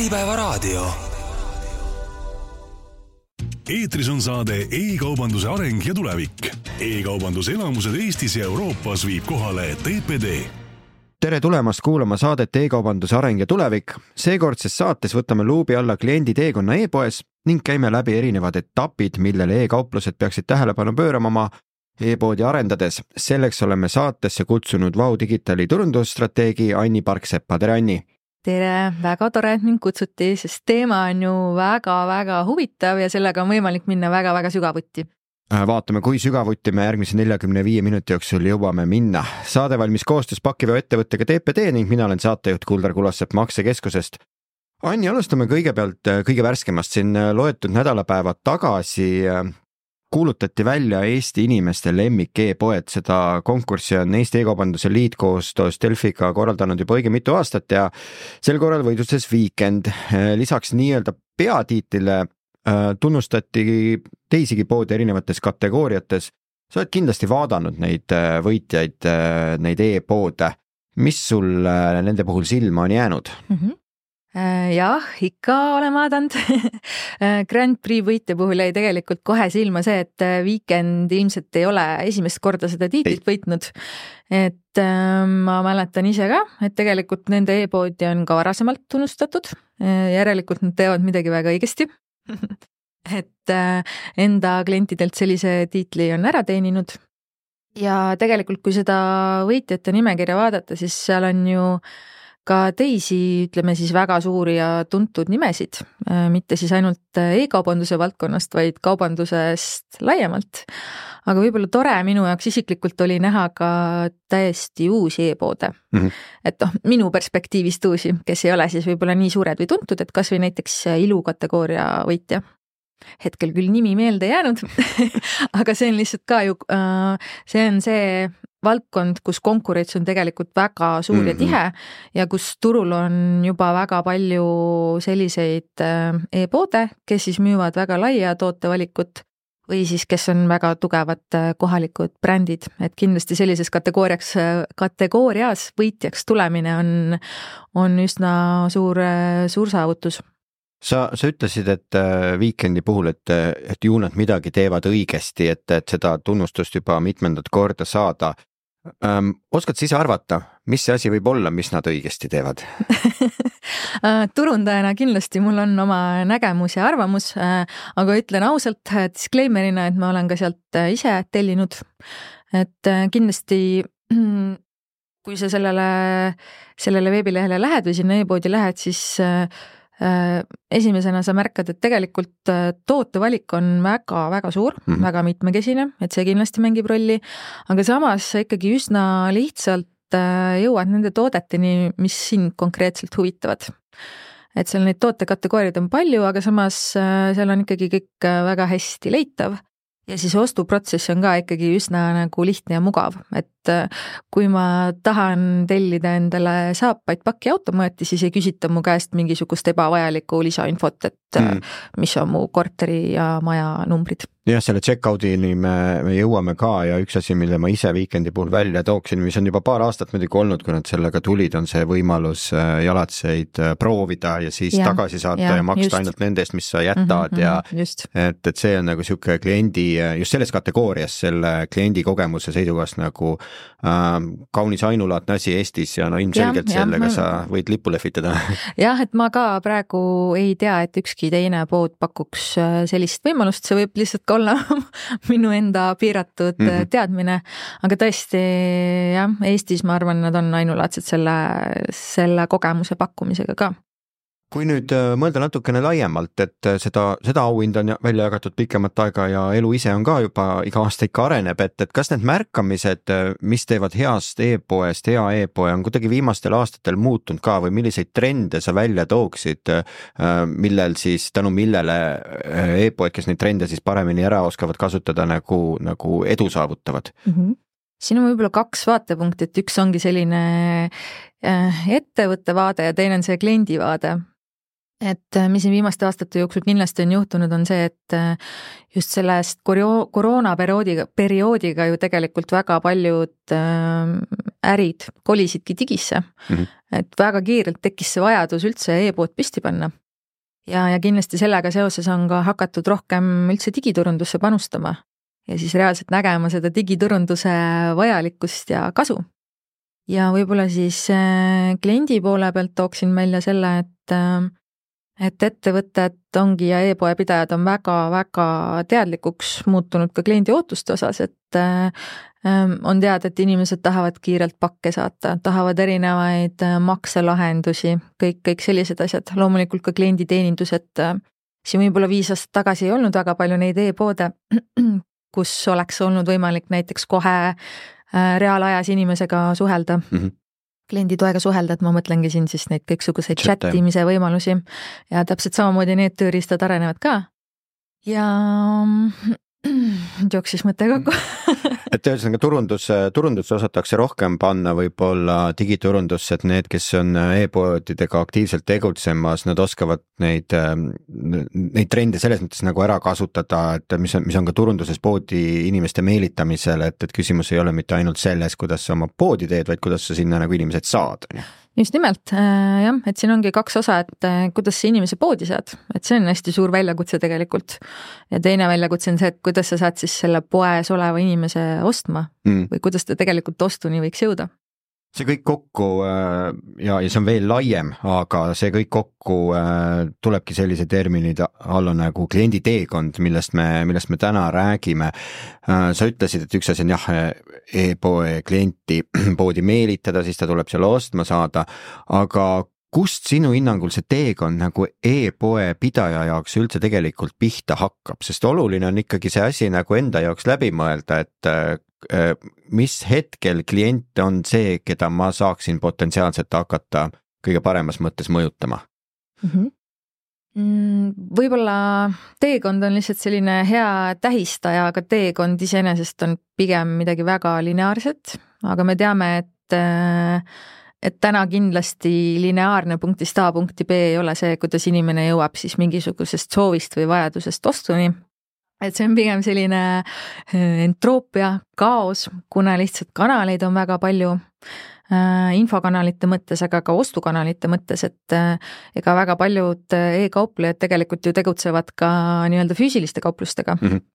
Äripäevaraadio. eetris on saade E-kaubanduse areng ja tulevik e. e-kaubanduse elamused Eestis ja Euroopas viib kohale TPD tere tulemast kuulama saadet E-kaubanduse areng ja tulevik. seekordses saates võtame luubi alla kliendi teekonna e-poes ning käime läbi erinevad etapid, millele e-kauplused peaksid tähelepanu pöörama oma e-poodi arendades. selleks oleme saatesse kutsunud Vau Digitali turundusstrateegi Anni Parksepa, tere Anni! Tere, väga tore, et mind kutsuti, sest teema on ju väga-väga huvitav ja sellega on võimalik minna väga-väga sügavuti Äh, vaatame, kui sügavuti me järgmise neljakümne viie minuti jooksul jõuame minna. saade valmis koostöös pakiveoettevõttega TPD ning mina olen saatejuht Kuldar Kulassepp Maksekeskusest. Anni, alustame kõigepealt äh, kõige värskemast, siin äh, loetud nädalapäevad tagasi kuulutati välja Eesti inimeste lemmik e-poed, seda konkurssi on Eesti E-kaubanduse Liit koostöös Delfiga korraldanud juba õige mitu aastat ja sel korral võidutses Weekend. lisaks nii-öelda peatiitlile Äh, tunnustati teisigi poode erinevates kategooriates. sa oled kindlasti vaadanud neid äh, võitjaid, äh, neid e-poode. mis sul nende puhul silma on jäänud mm? -hmm jah, ikka olen vaadanud Grand Prix võitja puhul jäi tegelikult kohe silma see, et Weekend ilmselt ei ole esimest korda seda tiitlit võitnud. et ma mäletan ise ka, et tegelikult nende e-poodi on ka varasemalt tunnustatud. järelikult nad teevad midagi väga õigesti et äh, enda klientidelt sellise tiitli on ära teeninud. ja tegelikult, kui seda võitjate nimekirja vaadata, siis seal on ju ka teisi, ütleme siis väga suuri ja tuntud nimesid, äh, mitte siis ainult e-kaubanduse valdkonnast, vaid kaubandusest laiemalt. aga võib-olla tore minu jaoks isiklikult oli näha ka täiesti uusi e-poode mm. -hmm. et noh, minu perspektiivist uusi, kes ei ole siis võib-olla nii suured või tuntud, et kasvõi näiteks ilukategooria võitja hetkel küll nimi meelde jäänud aga see on lihtsalt ka ju, äh, see on see valdkond, kus konkurents on tegelikult väga suur mm -hmm. ja mhm. tihe ja kus turul on juba väga palju selliseid äh, e-poode, kes siis müüvad väga laia tootevalikut või siis, kes on väga tugevad äh, kohalikud brändid, et kindlasti sellises kategooriaks, kategoorias võitjaks tulemine on, on üsna suur, suur saavutus sa, sa ütlesid, et äh, Weekend'i puhul, et, et ju nad midagi teevad õigesti, et, et seda tunnustust juba mitmendat korda saada ähm,. oskad sa ise arvata, mis see asi võib olla, mis nad õigesti teevad äh, turundajana kindlasti mul on oma nägemus ja arvamus, äh, aga ütlen ausalt disclaimer'ina, et ma olen ka sealt ise tellinud. et kindlasti kui sa sellele, sellele veebilehele lähed või sinna e-poodi lähed, siis Äh, esimesena sa märkad, et tegelikult äh, tootevalik on väga-väga suur mm, -hmm. väga mitmekesine, et see kindlasti mängib rolli, aga samas sa ikkagi üsna lihtsalt äh, jõuad nende toodeteni, mis sind konkreetselt huvitavad. et seal neid tootekategooriaid on palju, aga samas seal on ikkagi kõik väga hästi leitav ja siis ostuprotsess on ka ikkagi üsna nagu lihtne ja mugav, et äh, kui ma tahan tellida endale saapaid pakiautomaati, siis ei küsita mu käest mingisugust ebavajalikku lisainfot, et mm. mis on mu korteri ja maja numbrid jah, selle check-out'ini me, me jõuame ka ja üks asi, mille ma ise Weekend'i puhul välja tooksin, mis on juba paar aastat muidugi olnud, kui nad sellega tulid, on see võimalus äh, jalatseid proovida ja siis ja, tagasi saata ja, ja maksta just. ainult nende eest, mis sa jätad mm -hmm, ja just. et, et see on nagu niisugune kliendi, just selles kategoorias selle kliendi kogemuse seisukohast nagu kaunis ainulaadne asi Eestis ja no ilmselgelt ja, sellega ja, sa võid lippu lehvitada jah, et ma ka praegu ei tea, et ükski teine pood pakuks äh, sellist võimalust, see võib lihtsalt ka olla minu enda piiratud mm -hmm. teadmine. aga tõesti jah, Eestis ma arvan, nad on ainulaadsed selle, selle kogemuse pakkumisega ka kui nüüd äh, mõelda natukene laiemalt, et äh, seda, seda auhinda on välja jagatud pikemat aega ja elu ise on ka juba iga aasta ikka areneb, et, et kas need märkamised, äh, mis teevad heast e-poest hea e-poe, on kuidagi viimastel aastatel muutunud ka või milliseid trende sa välja tooksid, millel siis, tänu millele e-poed, kes neid trende siis paremini ära oskavad kasutada, nagu, nagu edu saavutavad mm? -hmm siin on võib-olla kaks vaatepunkti, et üks ongi selline ettevõtte vaade ja teine on see kliendi vaade et äh, mis siin viimaste aastate jooksul kindlasti on juhtunud, on see, et äh, just sellest korio-, koroonaperioodiga, perioodiga ju tegelikult väga paljud äh, ärid kolisidki digisse mm. -hmm. et väga kiirelt tekkis see vajadus üldse e-pood püsti panna. ja, ja kindlasti sellega seoses on ka hakatud rohkem üldse digiturundusse panustama ja siis reaalselt nägema seda digiturunduse vajalikkust ja kasu. ja võib-olla siis kliendi poole pealt tooksin välja selle, et et ettevõtted ongi ja e-poe pidajad on väga-väga teadlikuks muutunud ka kliendi ootuste osas, et ähm, on teada, et inimesed tahavad kiirelt pakke saata, tahavad erinevaid äh, makselahendusi, kõik, kõik sellised asjad, loomulikult ka klienditeenindus, et äh, siin võib-olla viis aastat tagasi ei olnud väga palju neid e-poode, kus oleks olnud võimalik näiteks kohe äh, reaalajas inimesega suhelda mm. -hmm klienditoega suhelda, et ma mõtlengi siin siis neid kõiksuguseid chat imise võimalusi. Ja täpselt samamoodi need tööriistad arenevad ka. ja jooksis mõte kokku et ühesõnaga turundus, turundusse osatakse rohkem panna võib-olla digiturundusse, et need, kes on e-poodidega aktiivselt tegutsemas, nad oskavad neid, neid trende selles mõttes nagu ära kasutada, et mis on, mis on ka turunduses poodi inimeste meelitamisel, et, et küsimus ei ole mitte ainult selles, kuidas sa oma poodi teed, vaid kuidas sa sinna nagu inimesed saad, on ju just nimelt äh, jah, et siin ongi kaks osa, et äh, kuidas sa inimese poodi saad, et see on hästi suur väljakutse tegelikult. ja teine väljakutse on see, et kuidas sa saad siis selle poes oleva inimese ostma mm. või kuidas ta tegelikult ostuni võiks jõuda see kõik kokku äh, ja, ja see on veel laiem, aga see kõik kokku tulebki sellise termini alla nagu kliendi teekond, millest me, millest me täna räägime. Sa ütlesid, et üks asi on jah e-poe klienti poodi meelitada, siis ta tuleb seal ostma saada, aga kust sinu hinnangul see teekond nagu e-poe pidaja jaoks üldse tegelikult pihta hakkab, sest oluline on ikkagi see asi nagu enda jaoks läbi mõelda, et äh, mis hetkel klient on see, keda ma saaksin potentsiaalselt hakata kõige paremas mõttes mõjutama. Mm? -hmm võib-olla teekond on lihtsalt selline hea tähistaja, aga teekond iseenesest on pigem midagi väga lineaarset, aga me teame, et äh, et täna kindlasti lineaarne punktist A punkti B ei ole see, kuidas inimene jõuab siis mingisugusest soovist või vajadusest ostuni. et see on pigem selline äh, entroopia, kaos, kuna lihtsalt kanaleid on väga palju infokanalite mõttes, aga ka ostukanalite mõttes, et äh, ega väga paljud e-kauplejad tegelikult ju tegutsevad ka nii-öelda füüsiliste kauplustega mm. -hmm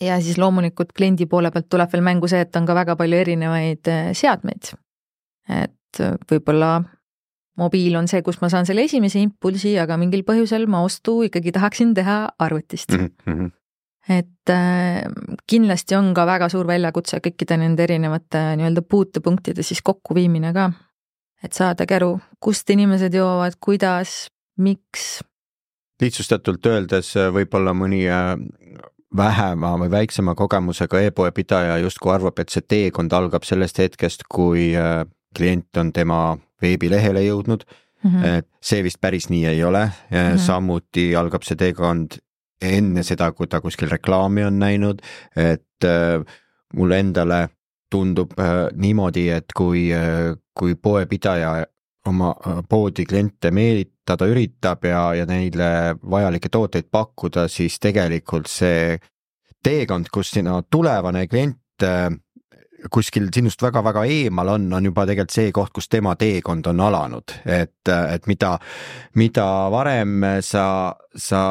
ja siis loomulikult kliendi poole pealt tuleb veel mängu see, et on ka väga palju erinevaid seadmeid. et äh, võib-olla mobiil on see, kus ma saan selle esimese impulsi, aga mingil põhjusel ma ostu ikkagi tahaksin teha arvutist mm. -hmm. Et äh, kindlasti on ka väga suur väljakutse kõikide nende erinevate nii-öelda puutepunktide siis kokkuviimine ka. et saadagi aru, kust inimesed jõuavad, kuidas, miks. lihtsustatult öeldes äh, võib-olla mõni äh, vähema või väiksema kogemusega e-poe pidaja justkui arvab, et see teekond algab sellest hetkest, kui klient on tema veebilehele jõudnud mm. -hmm. see vist päris nii ei ole mm, -hmm. samuti algab see teekond enne seda, kui ta kuskil reklaami on näinud, et äh, mulle endale tundub äh, niimoodi, et kui äh,, kui poepidaja oma poodi kliente meelitada üritab ja, ja neile vajalikke tooteid pakkuda, siis tegelikult see teekond, kus sina tulevane klient kuskil sinust väga-väga eemal on, on juba tegelikult see koht, kus tema teekond on alanud, et, et mida, mida varem sa, sa,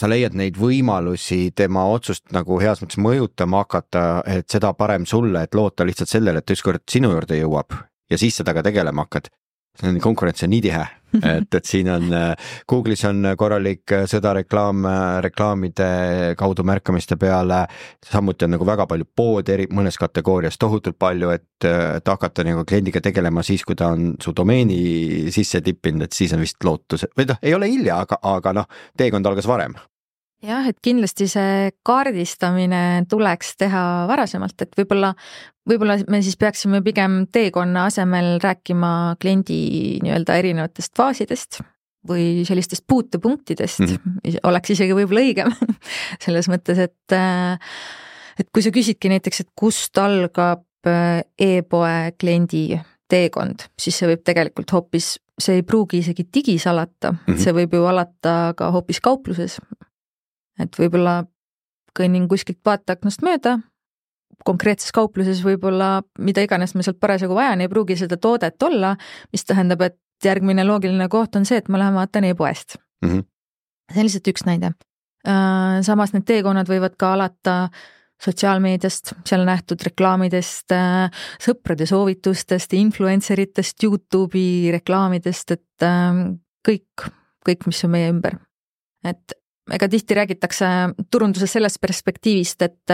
sa leiad neid võimalusi tema otsust nagu heas mõttes mõjutama hakata, et seda parem sulle, et loota lihtsalt sellele, et ükskord sinu juurde jõuab ja siis sa temaga tegelema hakkad konkurents on nii tihe, et, et siin on, Google'is on korralik sõda reklaam, reklaamide kaudu märkamiste peale. samuti on nagu väga palju poode eri, mõnes kategoorias tohutult palju, et, et hakata nagu kliendiga tegelema siis, kui ta on su domeeni sisse tippinud, et siis on vist lootus, või noh, ei ole hilja, aga, aga noh, teekond algas varem jah, et kindlasti see kaardistamine tuleks teha varasemalt, et võib-olla, võib-olla me siis peaksime pigem teekonna asemel rääkima kliendi nii-öelda erinevatest faasidest või sellistest puutepunktidest mm, -hmm. oleks isegi võib-olla õigem selles mõttes, et et kui sa küsidki näiteks, et kust algab e-poe kliendi teekond, siis see võib tegelikult hoopis see ei pruugi isegi digis alata mm, -hmm. see võib ju alata ka hoopis kaupluses. Et võib-olla kõnnin kuskilt vaateaknast mööda, konkreetses kaupluses võib-olla mida iganes ma sealt parasjagu vajan, ei pruugi seda toodet olla, mis tähendab, et järgmine loogiline koht on see, et ma lähen vaatan e-poest mm. -hmm. see on lihtsalt üks näide. Äh, samas need teekonnad võivad ka alata sotsiaalmeediast, seal nähtud reklaamidest, äh, sõprade soovitustest, influencer itest, Youtube'i reklaamidest, et äh, kõik, kõik, mis on meie ümber. et ega tihti räägitakse turunduses sellest perspektiivist, et,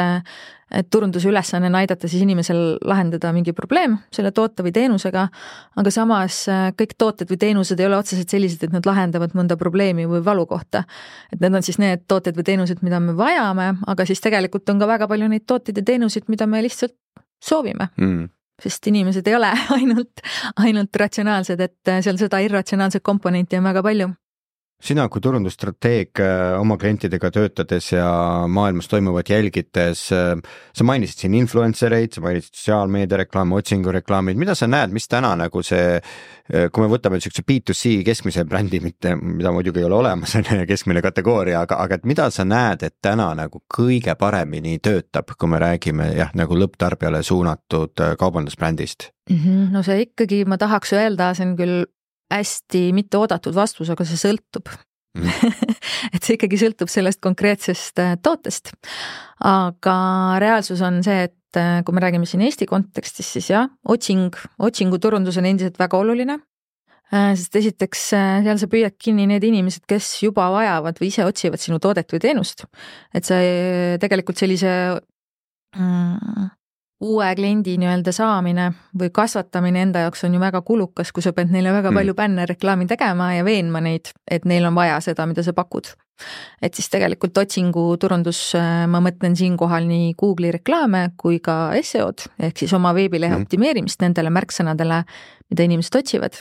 et turunduse ülesanne on aidata siis inimesel lahendada mingi probleem selle toote või teenusega, aga samas kõik tooted või teenused ei ole otseselt sellised, et nad lahendavad mõnda probleemi või valukohta. et need on siis need tooted või teenused, mida me vajame, aga siis tegelikult on ka väga palju neid tooteid ja teenuseid, mida me lihtsalt soovime. Mm. Sest inimesed ei ole ainult, ainult ratsionaalsed, et seal seda irratsionaalset komponenti on väga palju sina kui turundusstrateeg äh, oma klientidega töötades ja maailmas toimuvat jälgides, äh, sa mainisid siin influencer eid, sa mainisid sotsiaalmeedia reklaame, otsingureklaamid, mida sa näed, mis täna nagu see, äh, kui me võtame niisuguse B2C keskmise brändi, mitte, mida muidugi ei ole olemas, on ju, keskmine kategooria, aga, aga et mida sa näed, et täna nagu kõige paremini töötab, kui me räägime jah, nagu lõpptarbijale suunatud kaubandusbrändist? -hmm, no see ikkagi, ma tahaks öelda, see on küll hästi mitteoodatud vastus, aga see sõltub mm. et see ikkagi sõltub sellest konkreetsest äh, tootest. aga reaalsus on see, et äh, kui me räägime siin Eesti kontekstis, siis jah, otsing, otsinguturundus on endiselt väga oluline. Äh, sest esiteks seal sa püüad kinni need inimesed, kes juba vajavad või ise otsivad sinu toodet või teenust. et see tegelikult sellise mm, uue kliendi nii-öelda saamine või kasvatamine enda jaoks on ju väga kulukas, kui sa pead neile väga mm. palju bänne reklaami tegema ja veenma neid, et neil on vaja seda, mida sa pakud. et siis tegelikult otsinguturundus, äh, ma mõtlen siinkohal nii Google'i reklaame kui ka SEO-d ehk siis oma veebilehe mm. optimeerimist nendele märksõnadele, mida inimesed otsivad.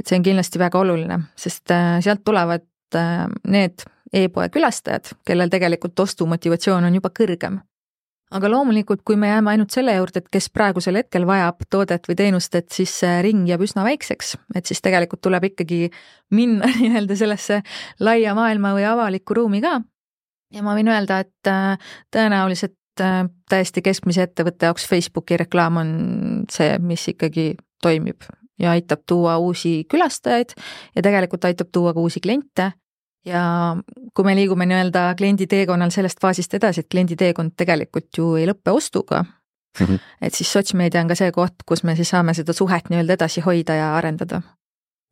et see on kindlasti väga oluline, sest äh, sealt tulevad äh, need e-poe külastajad, kellel tegelikult ostumotivatsioon on juba kõrgem aga loomulikult, kui me jääme ainult selle juurde, et kes praegusel hetkel vajab toodet või teenust, et siis see ring jääb üsna väikseks, et siis tegelikult tuleb ikkagi minna nii-öelda sellesse laia maailma või avalikku ruumi ka. ja ma võin öelda, et äh, tõenäoliselt äh, täiesti keskmise ettevõtte jaoks Facebooki reklaam on see, mis ikkagi toimib ja aitab tuua uusi külastajaid ja tegelikult aitab tuua ka uusi kliente ja kui me liigume nii-öelda kliendi teekonnal sellest faasist edasi, et kliendi teekond tegelikult ju ei lõppe ostuga mm, -hmm. et siis sotsmeedia on ka see koht, kus me siis saame seda suhet nii-öelda edasi hoida ja arendada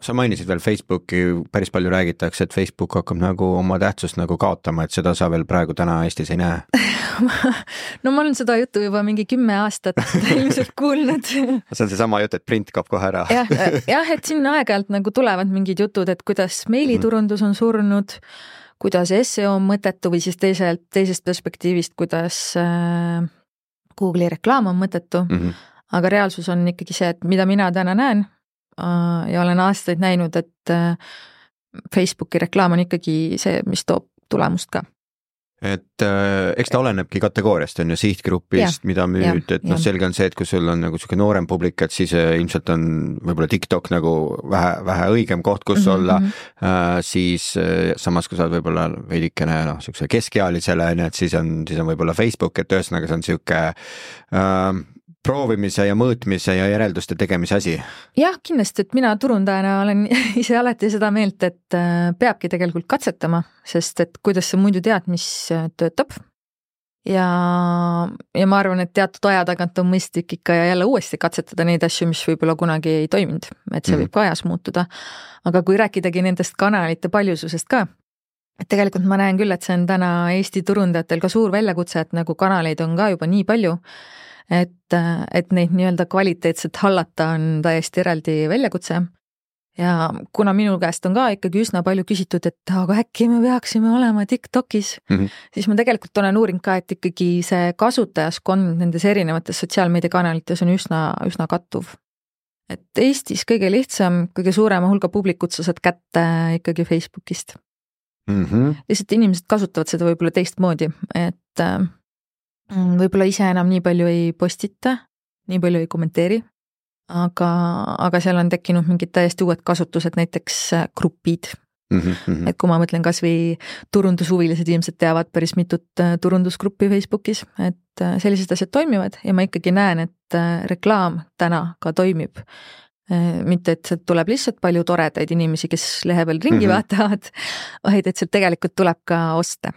sa mainisid veel Facebooki, päris palju räägitakse, et Facebook hakkab nagu oma tähtsust nagu kaotama, et seda sa veel praegu täna Eestis ei näe no ma olen seda juttu juba mingi kümme aastat ilmselt kuulnud see on seesama jutt, et print kaob kohe ära jah, jah, et siin aeg-ajalt nagu tulevad mingid jutud, et kuidas meiliturundus on surnud, kuidas seo on mõttetu või siis teiselt, teisest perspektiivist, kuidas äh, Google'i reklaam on mõttetu mm. -hmm. aga reaalsus on ikkagi see, et mida mina täna näen Äh, ja olen aastaid näinud, et äh, Facebooki reklaam on ikkagi see, mis toob tulemust ka et äh, eks ta olenebki kategooriast on ju, sihtgrupist, mida müüd, et noh, selge on see, et kui sul on nagu sihuke noorem publik, et siis äh, ilmselt on võib-olla TikTok nagu vähe, vähe õigem koht, kus mm -hmm. olla äh,. siis äh, samas, kui sa oled võib-olla veidikene noh, siukse keskealisele on ju, et siis on, siis on võib-olla Facebook, et ühesõnaga see on sihuke äh, proovimise ja mõõtmise ja järelduste tegemise asi? jah, kindlasti, et mina turundajana olen ise alati seda meelt, et äh, peabki tegelikult katsetama, sest et kuidas sa muidu tead, mis äh, töötab. ja, ja ma arvan, et teatud aja tagant on mõistlik ikka ja jälle uuesti katsetada neid asju, mis võib-olla kunagi ei toiminud, et see mm. võib ka ajas muutuda. aga kui rääkidagi nendest kanalite paljususest ka, et tegelikult ma näen küll, et see on täna Eesti turundajatel ka suur väljakutse, et nagu kanaleid on ka juba nii palju et, et neid nii-öelda kvaliteetselt hallata on täiesti eraldi väljakutse. ja kuna minu käest on ka ikkagi üsna palju küsitud, et aga äkki me peaksime olema Tiktokis mm, -hmm. siis ma tegelikult olen uurinud ka, et ikkagi see kasutajaskond nendes erinevates sotsiaalmeediakanalites on üsna, üsna kattuv. et Eestis kõige lihtsam, kõige suurema hulga publikut sa saad kätte ikkagi Facebookist mm. -hmm. lihtsalt inimesed kasutavad seda võib-olla teistmoodi, et Mm, võib-olla ise enam nii palju ei postita, nii palju ei kommenteeri. aga, aga seal on tekkinud mingid täiesti uued kasutused, näiteks äh, grupid mm. -hmm. et kui ma mõtlen kasvõi turundushuvilised ilmselt teavad päris mitut äh, turundusgruppi Facebookis, et äh, sellised asjad toimivad ja ma ikkagi näen, et reklaam täna ka toimib. mitte, et sealt tuleb lihtsalt palju toredaid inimesi, kes lehe peal ringi mm -hmm. vaatavad, vaid et sealt tegelikult tuleb ka oste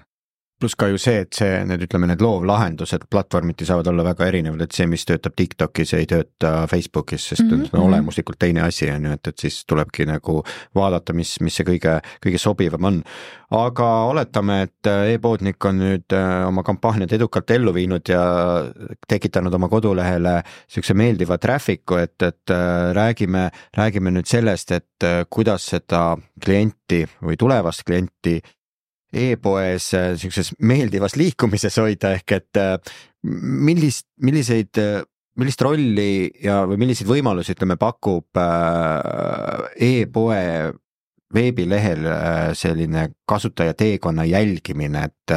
pluss ka ju see, et see, need ütleme, need loovlahendused platvormiti saavad olla väga erinevad, et see, mis töötab TikTokis, ei tööta Facebookis, sest mm -hmm. on olemuslikult teine asi, on ju, et, et siis tulebki nagu vaadata, mis, mis see kõige, kõige sobivam on. aga oletame, et e-poodnik on nüüd äh, oma kampaaniad edukalt ellu viinud ja tekitanud oma kodulehele niisuguse meeldiva traffic'u, et, et äh, räägime, räägime nüüd sellest, et äh, kuidas seda klienti või tulevast klienti e-poes niisuguses meeldivas liikumises hoida, ehk et äh, millist, milliseid, äh, millist rolli ja, või milliseid võimalusi, ütleme, pakub äh, e-poe veebilehel selline kasutaja teekonna jälgimine, et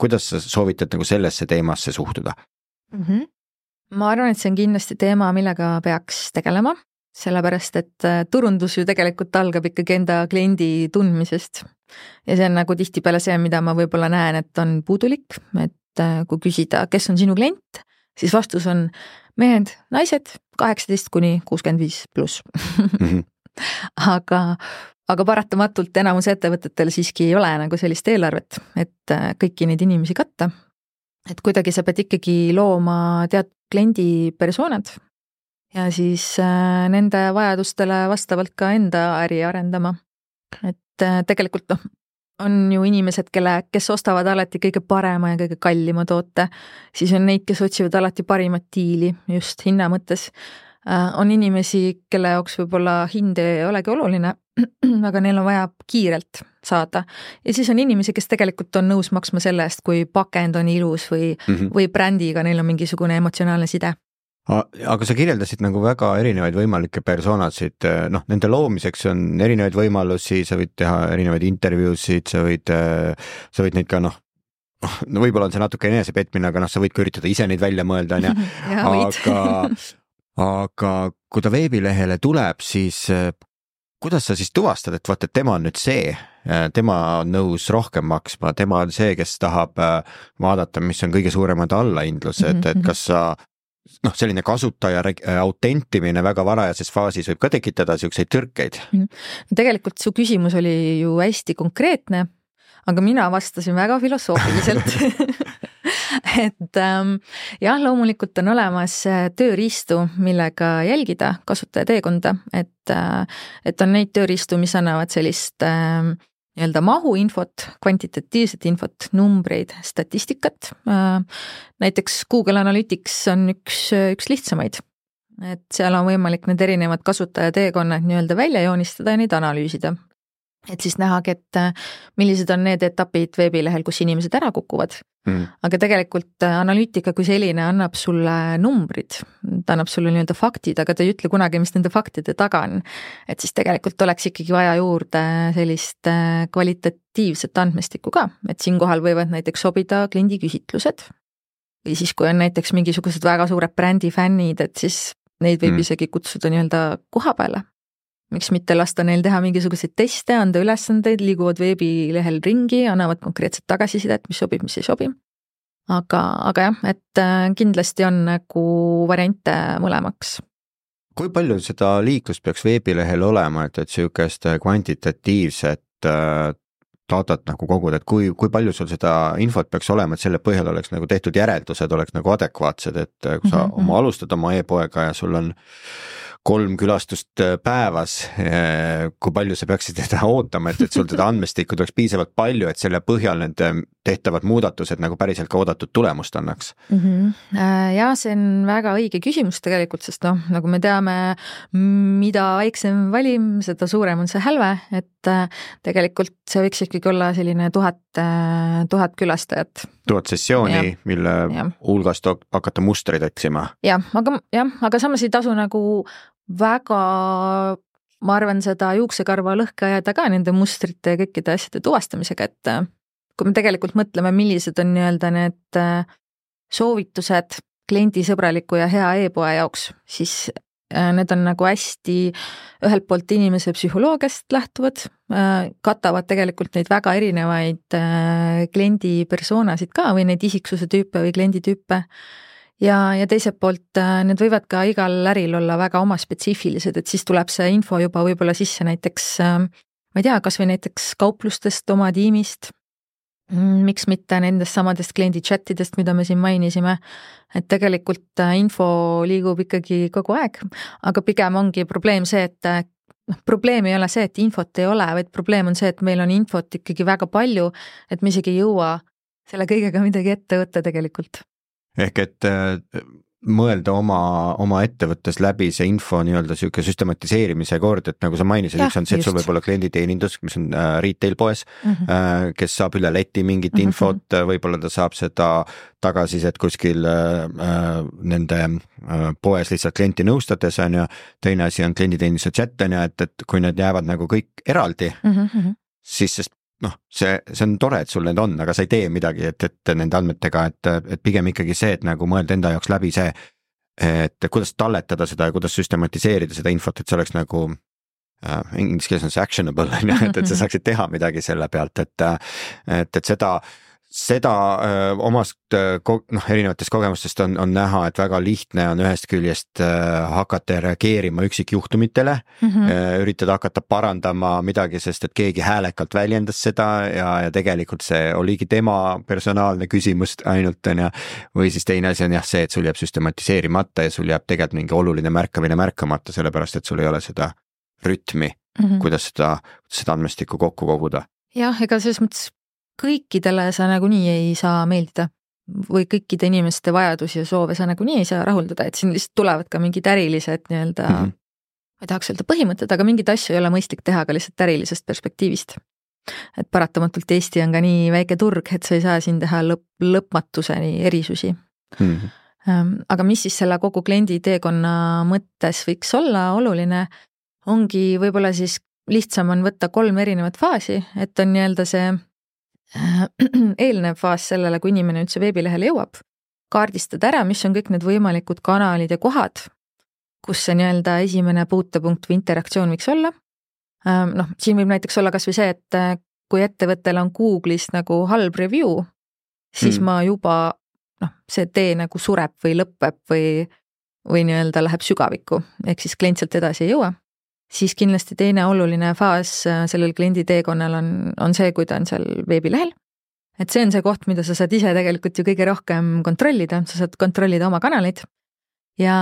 kuidas sa soovitad nagu sellesse teemasse suhtuda mm? -hmm. ma arvan, et see on kindlasti teema, millega peaks tegelema, sellepärast et turundus ju tegelikult algab ikkagi enda kliendi tundmisest ja see on nagu tihtipeale see, mida ma võib-olla näen, et on puudulik, et äh, kui küsida, kes on sinu klient, siis vastus on mehed, naised, kaheksateist kuni kuuskümmend viis pluss. Mhm. aga, aga paratamatult enamus ettevõtetel siiski ei ole nagu sellist eelarvet, et äh, kõiki neid inimesi katta. et kuidagi sa pead ikkagi looma teatud kliendi persoonad ja siis äh, nende vajadustele vastavalt ka enda äri arendama. et et äh, tegelikult noh, on ju inimesed, kelle, kes ostavad alati kõige parema ja kõige kallima toote, siis on neid, kes otsivad alati parimat diili just hinna mõttes. Äh, on inimesi, kelle jaoks võib-olla hind ei olegi oluline, aga neil on vaja kiirelt saada. ja siis on inimesi, kes tegelikult on nõus maksma selle eest, kui pakend on ilus või mm, -hmm. või brändiga neil on mingisugune emotsionaalne side aga sa kirjeldasid nagu väga erinevaid võimalikke persoonasid, noh, nende loomiseks on erinevaid võimalusi, sa võid teha erinevaid intervjuusid, sa võid, sa võid neid ka noh, no võib-olla on see natuke enesepetmine, aga noh, sa võid ka üritada ise neid välja mõelda, on ju, aga, aga kui ta veebilehele tuleb, siis kuidas sa siis tuvastad, et et tema on nüüd see, tema on nõus rohkem maksma, tema on see, kes tahab vaadata, mis on kõige suuremad allahindlused, et mhm, kas sa noh, selline kasutaja äh, autentimine väga varajases faasis võib ka tekitada niisuguseid tõrkeid. Mhm. tegelikult su küsimus oli ju hästi konkreetne, aga mina vastasin väga filosoofiliselt et ähm, jah, loomulikult on olemas äh, tööriistu, millega jälgida kasutaja teekonda, et äh,, et on neid tööriistu, mis annavad sellist äh, nii-öelda mahuinfot, kvantitatiivset infot, numbreid, statistikat. Näiteks Google Analytics on üks, üks lihtsamaid. et seal on võimalik need erinevad kasutaja teekonnad nii-öelda välja joonistada ja neid analüüsida et siis nähagi, et äh, millised on need etapid veebilehel, kus inimesed ära kukuvad. Mm.. aga tegelikult äh, analüütika kui selline annab sulle numbrid, ta annab sulle nii-öelda faktid, aga ta ei ütle kunagi, mis nende faktide taga on. et siis tegelikult oleks ikkagi vaja juurde sellist äh, kvalitatiivset andmestikku ka, et siinkohal võivad näiteks sobida kliendiküsitlused. Või siis, kui on näiteks mingisugused väga suured brändi fännid, et siis neid võib mm. isegi kutsuda nii-öelda koha peale miks mitte lasta neil teha mingisuguseid teste, anda ülesandeid, liiguvad veebilehel ringi, annavad konkreetset tagasisidet, mis sobib, mis ei sobi. aga, aga jah, et äh, kindlasti on nagu variante mõlemaks. kui palju seda liiklust peaks veebilehel olema, et, et sihukest kvantitatiivset äh, datat nagu koguda, et kui, kui palju sul seda infot peaks olema, et selle põhjal oleks nagu tehtud järeldused, oleks nagu adekvaatsed, et kui sa mm -hmm. oma alustad oma e-poega ja sul on kolm külastust äh, päevas. Äh, kui palju sa peaksid teda ootama, et, et sul seda andmestikku tuleks piisavalt palju, et selle põhjal need äh, tehtavad muudatused nagu päriselt ka oodatud tulemust annaks mm? -hmm. ja see on väga õige küsimus tegelikult, sest noh, nagu me teame, mida väiksem valim, seda suurem on see hälve, et tegelikult see võiks ikkagi olla selline tuhat, tuhat külastajat. tuhat sessiooni, mille ja. hulgast hakata mustreid otsima. jah, aga jah, aga samas ei tasu nagu väga ma arvan, seda juuksekarva lõhke ajada ka nende mustrite ja kõikide asjade tuvastamisega, et äh, kui me tegelikult mõtleme, millised on nii-öelda need äh, soovitused kliendisõbraliku ja hea e-poe jaoks, siis need on nagu hästi ühelt poolt inimese psühholoogiast lähtuvad, katavad tegelikult neid väga erinevaid kliendi persoonasid ka või neid isiksuse tüüpe või klienditüüpe ja, ja teiselt poolt need võivad ka igal äril olla väga omaspetsiifilised, et siis tuleb see info juba võib-olla sisse näiteks ma ei tea, kasvõi näiteks kauplustest, oma tiimist, mm, miks mitte nendest samadest kliendi chat idest, mida me siin mainisime, et tegelikult äh, info liigub ikkagi kogu aeg, aga pigem ongi probleem see, et äh, noh, probleem ei ole see, et infot ei ole, vaid probleem on see, et meil on infot ikkagi väga palju, et me isegi ei jõua selle kõigega midagi ette võtta tegelikult. Ehk et äh, mõelda oma, oma ettevõttes läbi see info nii-öelda sihuke süstematiseerimise kord, et nagu sa mainisid, üks on see, et sul võib olla klienditeenindus, mis on äh, retail poes mm, -hmm. äh, kes saab üle leti mingit mm -hmm. infot, võib-olla ta saab seda tagasisidet kuskil äh, äh, nende äh, poes lihtsalt klienti nõustades on ju. teine asi on klienditeeninduse chat on ju, et, et kui need jäävad nagu kõik eraldi mm, -hmm. siis, sest noh, see, see on tore, et sul need on, aga sa ei tee midagi, et, et nende andmetega, et, et pigem ikkagi see, et nagu mõelda enda jaoks läbi see, et kuidas talletada seda ja kuidas süstematiseerida seda infot, et see oleks nagu äh, inglise keeles on see actionable on ju, et, et sa saaksid teha midagi selle pealt, et, et, et seda seda öö, omast noh, erinevatest kogemustest on, on näha, et väga lihtne on ühest küljest öö, hakata reageerima üksikjuhtumitele mm, -hmm. üritada hakata parandama midagi, sest et keegi häälekalt väljendas seda ja, ja tegelikult see oligi tema personaalne küsimus ainult on ju. või siis teine asi on jah see, et sul jääb süstematiseerimata ja sul jääb tegelikult mingi oluline märkamine märkamata, sellepärast et sul ei ole seda rütmi mm, -hmm. kuidas seda, seda andmestikku kokku koguda jah, ega selles mõttes kõikidele sa nagunii ei saa meeldida või kõikide inimeste vajadusi ja soove sa nagunii ei saa rahuldada, et siin lihtsalt tulevad ka mingid ärilised nii-öelda mm, -hmm. ma ei tahaks öelda põhimõtted, aga mingeid asju ei ole mõistlik teha ka lihtsalt ärilisest perspektiivist. et paratamatult Eesti on ka nii väike turg, et sa ei saa siin teha lõpp, lõpmatuseni erisusi mm. -hmm. aga mis siis selle kogu kliendi teekonna mõttes võiks olla oluline, ongi võib-olla siis lihtsam on võtta kolm erinevat faasi, et on nii-öelda see eelnev faas sellele, kui inimene üldse veebilehele jõuab, kaardistada ära, mis on kõik need võimalikud kanalid ja kohad, kus see nii-öelda esimene puutepunkt või interaktsioon võiks olla. Ähm, noh, siin võib näiteks olla kasvõi see, et äh, kui ettevõttel on Google'is nagu halb review, siis hmm. ma juba noh, see tee nagu sureb või lõpeb või, või nii-öelda läheb sügavikku, ehk siis klient sealt edasi ei jõua siis kindlasti teine oluline faas äh, sellel kliendi teekonnal on, on see, kui ta on seal veebilehel. et see on see koht, mida sa saad ise tegelikult ju kõige rohkem kontrollida, sa saad kontrollida oma kanaleid ja,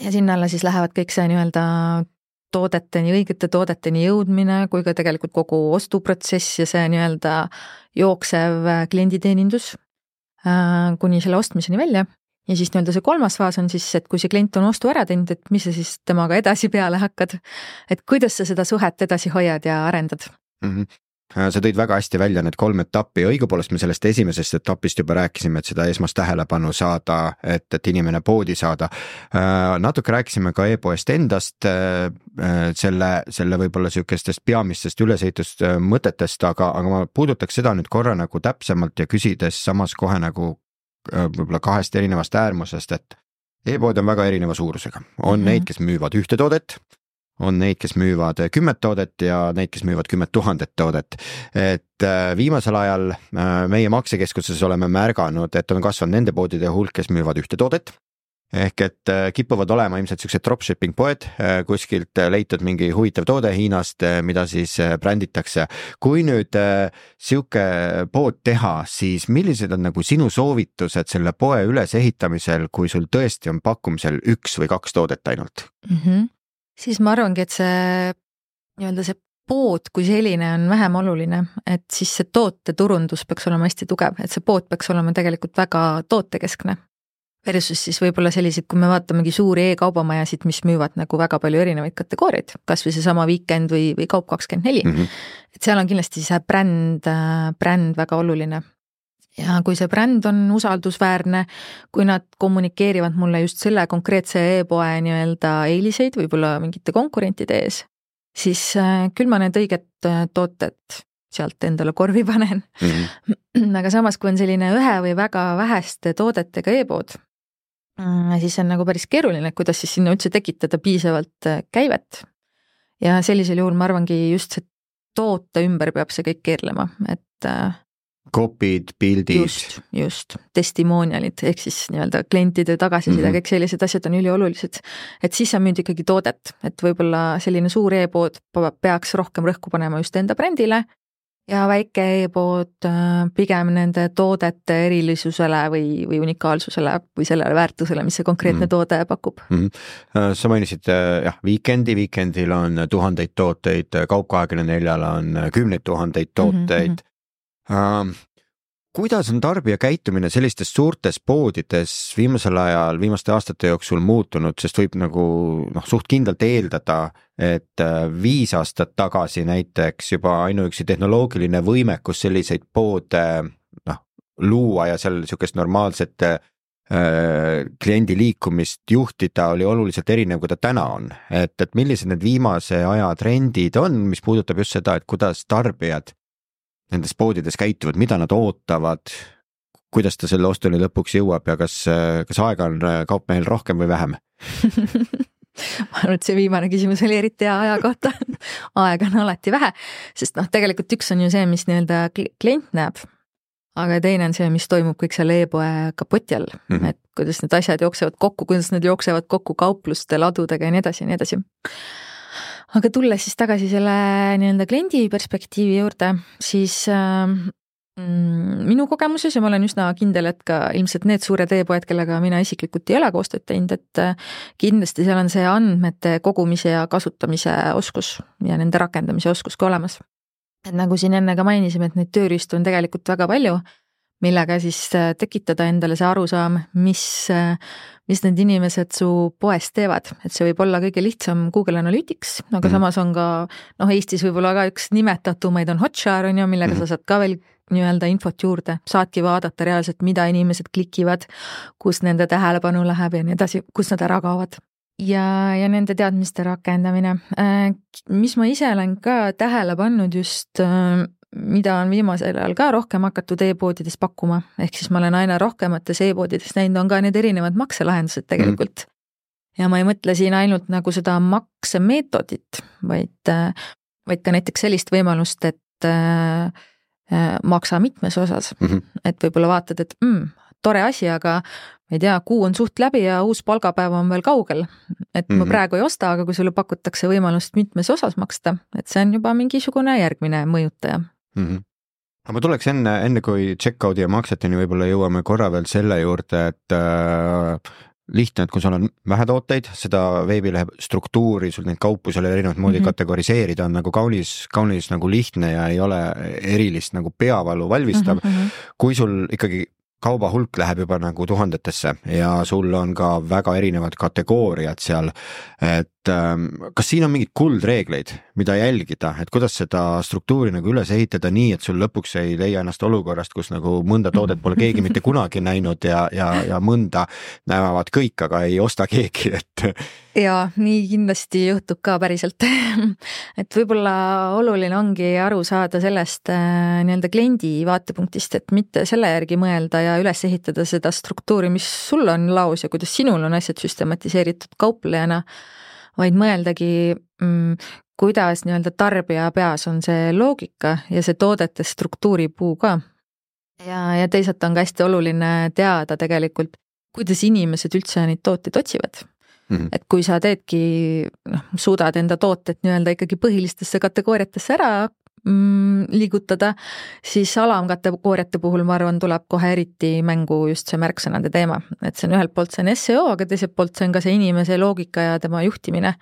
ja sinna alla siis lähevad kõik see nii-öelda toodeteni, õigete toodeteni jõudmine, kui ka tegelikult kogu ostuprotsess ja see nii-öelda jooksev klienditeenindus äh, kuni selle ostmiseni välja ja siis nii-öelda see kolmas faas on siis, et kui see klient on ostu ära teinud, et mis sa siis temaga edasi peale hakkad. et kuidas sa seda suhet edasi hoiad ja arendad mm. -hmm sa tõid väga hästi välja need kolm etappi õigupoolest me sellest esimesest etapist juba rääkisime, et seda esmast tähelepanu saada, et, et inimene poodi saada. Äh, natuke rääkisime ka e-poest endast, äh, selle, selle võib-olla sihukestest peamistest ülesehitust mõtetest, aga, aga ma puudutaks seda nüüd korra nagu täpsemalt ja küsides samas kohe nagu võib-olla kahest erinevast äärmusest, et e-pood on väga erineva suurusega, on mm -hmm. neid, kes müüvad ühte toodet, on neid, kes müüvad kümmet toodet ja neid, kes müüvad kümmet tuhandet toodet. et äh, viimasel ajal äh, meie maksekeskuses oleme märganud, et on kasvanud nende poodide hulk, kes müüvad ühte toodet ehk et äh, kipuvad olema ilmselt siuksed dropshipping poed, äh, kuskilt äh, leitud mingi huvitav toode Hiinast, mida siis bränditakse. kui nüüd sihuke pood teha, siis millised on nagu sinu soovitused selle poe ülesehitamisel, kui sul tõesti on pakkumisel üks või kaks toodet ainult mm? -hmm. siis ma arvangi, et see nii-öelda see pood kui selline on vähem oluline, et siis see tooteturundus peaks olema hästi tugev, et see pood peaks olema tegelikult väga tootekeskne Versus siis võib-olla sellised, kui me vaatamegi suuri e-kaubamajasid, mis müüvad nagu väga palju erinevaid kategooriaid, kasvõi seesama Weekend või, või Kaup24 mm. -hmm. et seal on kindlasti see bränd, bränd väga oluline. ja kui see bränd on usaldusväärne, kui nad kommunikeerivad mulle just selle konkreetse e-poe nii-öelda eeliseid, võib-olla mingite konkurentide ees, siis äh, küll ma need õiged äh, tooted sealt endale korvi panen mm. -hmm. aga samas, kui on selline ühe või väga väheste toodetega e-pood, siis on nagu päris keeruline, kuidas siis sinna üldse tekitada piisavalt äh, käivet. ja sellisel juhul ma arvangi just see toote ümber peab see kõik keerlema, et äh, kopid, pildid. just, just, testimonial'id ehk siis nii-öelda klientide tagasiside mm, -hmm. kõik sellised asjad on üliolulised. et siis sa müüd ikkagi toodet, et võib-olla selline suur e-pood peaks rohkem rõhku panema just enda brändile ja väike e-pood äh, pigem nende toodete erilisusele või, või unikaalsusele või sellele väärtusele, mis see konkreetne mm. toode pakub mm. -hmm. sa mainisid äh, jah, Weekend'i, Weekendil on tuhandeid tooteid, Kaup24-l on kümneid tuhandeid tooteid mm. -hmm kuidas on tarbija käitumine sellistes suurtes poodides viimasel ajal, viimaste aastate jooksul muutunud, sest võib nagu noh, suht kindlalt eeldada, et äh, viis aastat tagasi näiteks juba ainuüksi tehnoloogiline võimekus selliseid poode noh, luua ja seal niisugust normaalset äh, kliendi liikumist juhtida oli oluliselt erinev, kui ta täna on. et, et millised need viimase aja trendid on, mis puudutab just seda, et kuidas tarbijad nendes poodides käituvad, mida nad ootavad, kuidas ta selle ostuni lõpuks jõuab ja kas, kas aega on kaupmehel rohkem või vähem? Ma arvan, et see viimane küsimus oli eriti hea aja kohta. Aega on alati vähe, sest noh, tegelikult üks on ju see, mis nii-öelda klient näeb, aga teine on see, mis toimub kõik seal e-poe kapoti all. Mm, -hmm. et kuidas need asjad jooksevad kokku, kuidas need jooksevad kokku kaupluste ladudega ja nii edasi ja nii edasi aga tulles siis tagasi selle nii-öelda kliendi perspektiivi juurde, siis äh, minu kogemuses ja ma olen üsna kindel, et ka ilmselt need suured e-poed, kellega mina isiklikult ei ole koostööd teinud, et äh, kindlasti seal on see andmete kogumise ja kasutamise oskus ja nende rakendamise oskus ka olemas. et nagu siin enne ka mainisime, et neid tööriistu on tegelikult väga palju millega siis äh, tekitada endale see arusaam, mis, äh, mis need inimesed su poes teevad, et see võib olla kõige lihtsam Google Analytics, aga mm. samas on ka noh, Eestis võib-olla ka üks nimetatumaid on Hotjar on ju, millega mm. sa saad ka veel nii-öelda infot juurde, saadki vaadata reaalselt, mida inimesed klikivad, kus nende tähelepanu läheb ja nii edasi, kus nad ära kaovad ja, ja nende teadmiste rakendamine. Äh, mis ma ise olen ka tähele pannud just mida on viimasel ajal ka rohkem hakatud e-poodides pakkuma, ehk siis ma olen aina rohkemates e-poodides näinud, on ka need erinevad makselahendused tegelikult mm. ja ma ei mõtle siin ainult nagu seda maksemeetodit, vaid, vaid ka näiteks sellist võimalust, et äh, maksa mitmes osas mm, -hmm. et võib-olla vaatad, et mm, tore asi, aga ma ei tea, kuu on suht läbi ja uus palgapäev on veel kaugel. et ma mm -hmm. praegu ei osta, aga kui sulle pakutakse võimalust mitmes osas maksta, et see on juba mingisugune järgmine mõjutaja mm. -hmm aga ma tuleks enne, enne kui checkout'i ja makseteni võib-olla jõuame korra veel selle juurde, et äh, lihtne, et kui sul on vähe tooteid, seda veebilehe struktuuri, sul neid kaupu seal erinevat moodi mm -hmm. kategoriseerida on nagu kaunis, kaunis nagu lihtne ja ei ole erilist nagu peavalu valmistav mm. -hmm. kui sul ikkagi kauba hulk läheb juba nagu tuhandetesse ja sul on ka väga erinevad kategooriad seal. et ähm, kas siin on mingeid kuldreegleid, mida jälgida, et kuidas seda struktuuri nagu üles ehitada nii, et sul lõpuks ei leia ennast olukorrast, kus nagu mõnda toodet pole keegi mitte kunagi näinud ja, ja, ja mõnda näevad kõik, aga ei osta keegi, et. ja nii kindlasti juhtub ka päriselt et võib-olla oluline ongi aru saada sellest äh, nii-öelda kliendi vaatepunktist, et mitte selle järgi mõelda ja üles ehitada seda struktuuri, mis sul on laos ja kuidas sinul on asjad süstematiseeritud kauplejana vaid mõeldagi mm, kuidas nii-öelda tarbija peas on see loogika ja see toodete struktuuripuu ka. ja, ja teisalt on ka hästi oluline teada tegelikult, kuidas inimesed üldse neid tooteid otsivad mm. -hmm. et kui sa teedki, noh, suudad enda tooted nii-öelda ikkagi põhilistesse kategooriatesse ära mm, liigutada, siis alamkategooriate puhul ma arvan, tuleb kohe eriti mängu just see märksõnade teema, et see on ühelt poolt see on seo, aga teiselt poolt see on ka see inimese loogika ja tema juhtimine.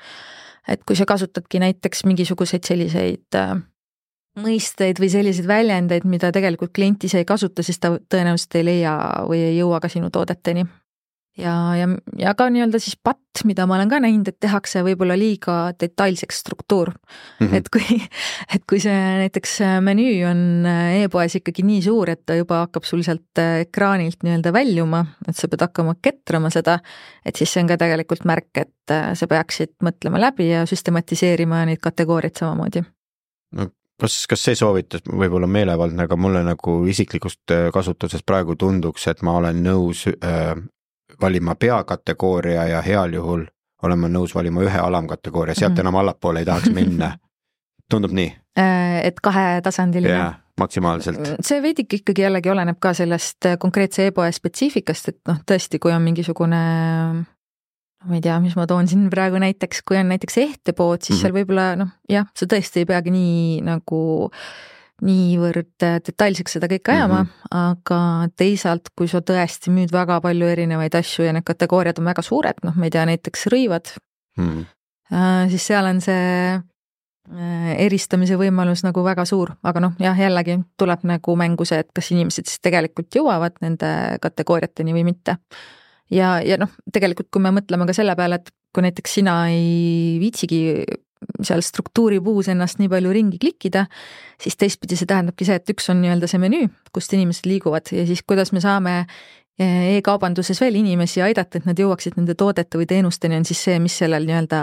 et kui sa kasutadki näiteks mingisuguseid selliseid äh, mõisteid või selliseid väljendeid, mida tegelikult klient ise ei kasuta, siis ta tõenäoliselt ei leia või ei jõua ka sinu toodeteni ja, ja, ja ka nii-öelda siis patt, mida ma olen ka näinud, et tehakse võib-olla liiga detailseks struktuur mm. -hmm. et kui, et kui see näiteks menüü on e-poes ikkagi nii suur, et ta juba hakkab sul sealt ekraanilt nii-öelda väljuma, et sa pead hakkama ketrama seda, et siis see on ka tegelikult märk, et sa peaksid mõtlema läbi ja süstematiseerima neid kategooriaid samamoodi no kas, kas see soovitus võib olla meelevaldne, aga mulle nagu isiklikust kasutusest praegu tunduks, et ma olen nõus äh, valima peakategooria ja heal juhul olen ma nõus valima ühe alamkategooria, sealt mm -hmm. enam allapoole ei tahaks minna. tundub nii? Äh, et kahetasandiline? maksimaalselt. see veidike ikkagi jällegi oleneb ka sellest konkreetse e-poe spetsiifikast, et noh, tõesti, kui on mingisugune ma ei tea, mis ma toon siin praegu näiteks, kui on näiteks ehtepood, siis mm -hmm. seal võib-olla noh, jah, sa tõesti ei peagi nii nagu niivõrd detailseks seda kõike ajama mm, -hmm. aga teisalt, kui sa tõesti müüd väga palju erinevaid asju ja need kategooriad on väga suured, noh, ma ei tea, näiteks rõivad mm, -hmm. siis seal on see äh, eristamise võimalus nagu väga suur, aga noh, jah, jällegi tuleb nagu mängu see, et kas inimesed siis tegelikult jõuavad nende kategooriateni või mitte ja, ja noh, tegelikult kui me mõtleme ka selle peale, et kui näiteks sina ei viitsigi seal struktuuripuus ennast nii palju ringi klikkida, siis teistpidi see tähendabki see, et üks on nii-öelda see menüü, kust inimesed liiguvad ja siis kuidas me saame eh, e-kaubanduses veel inimesi aidata, et nad jõuaksid nende toodete või teenusteni, on siis see, mis sellel nii-öelda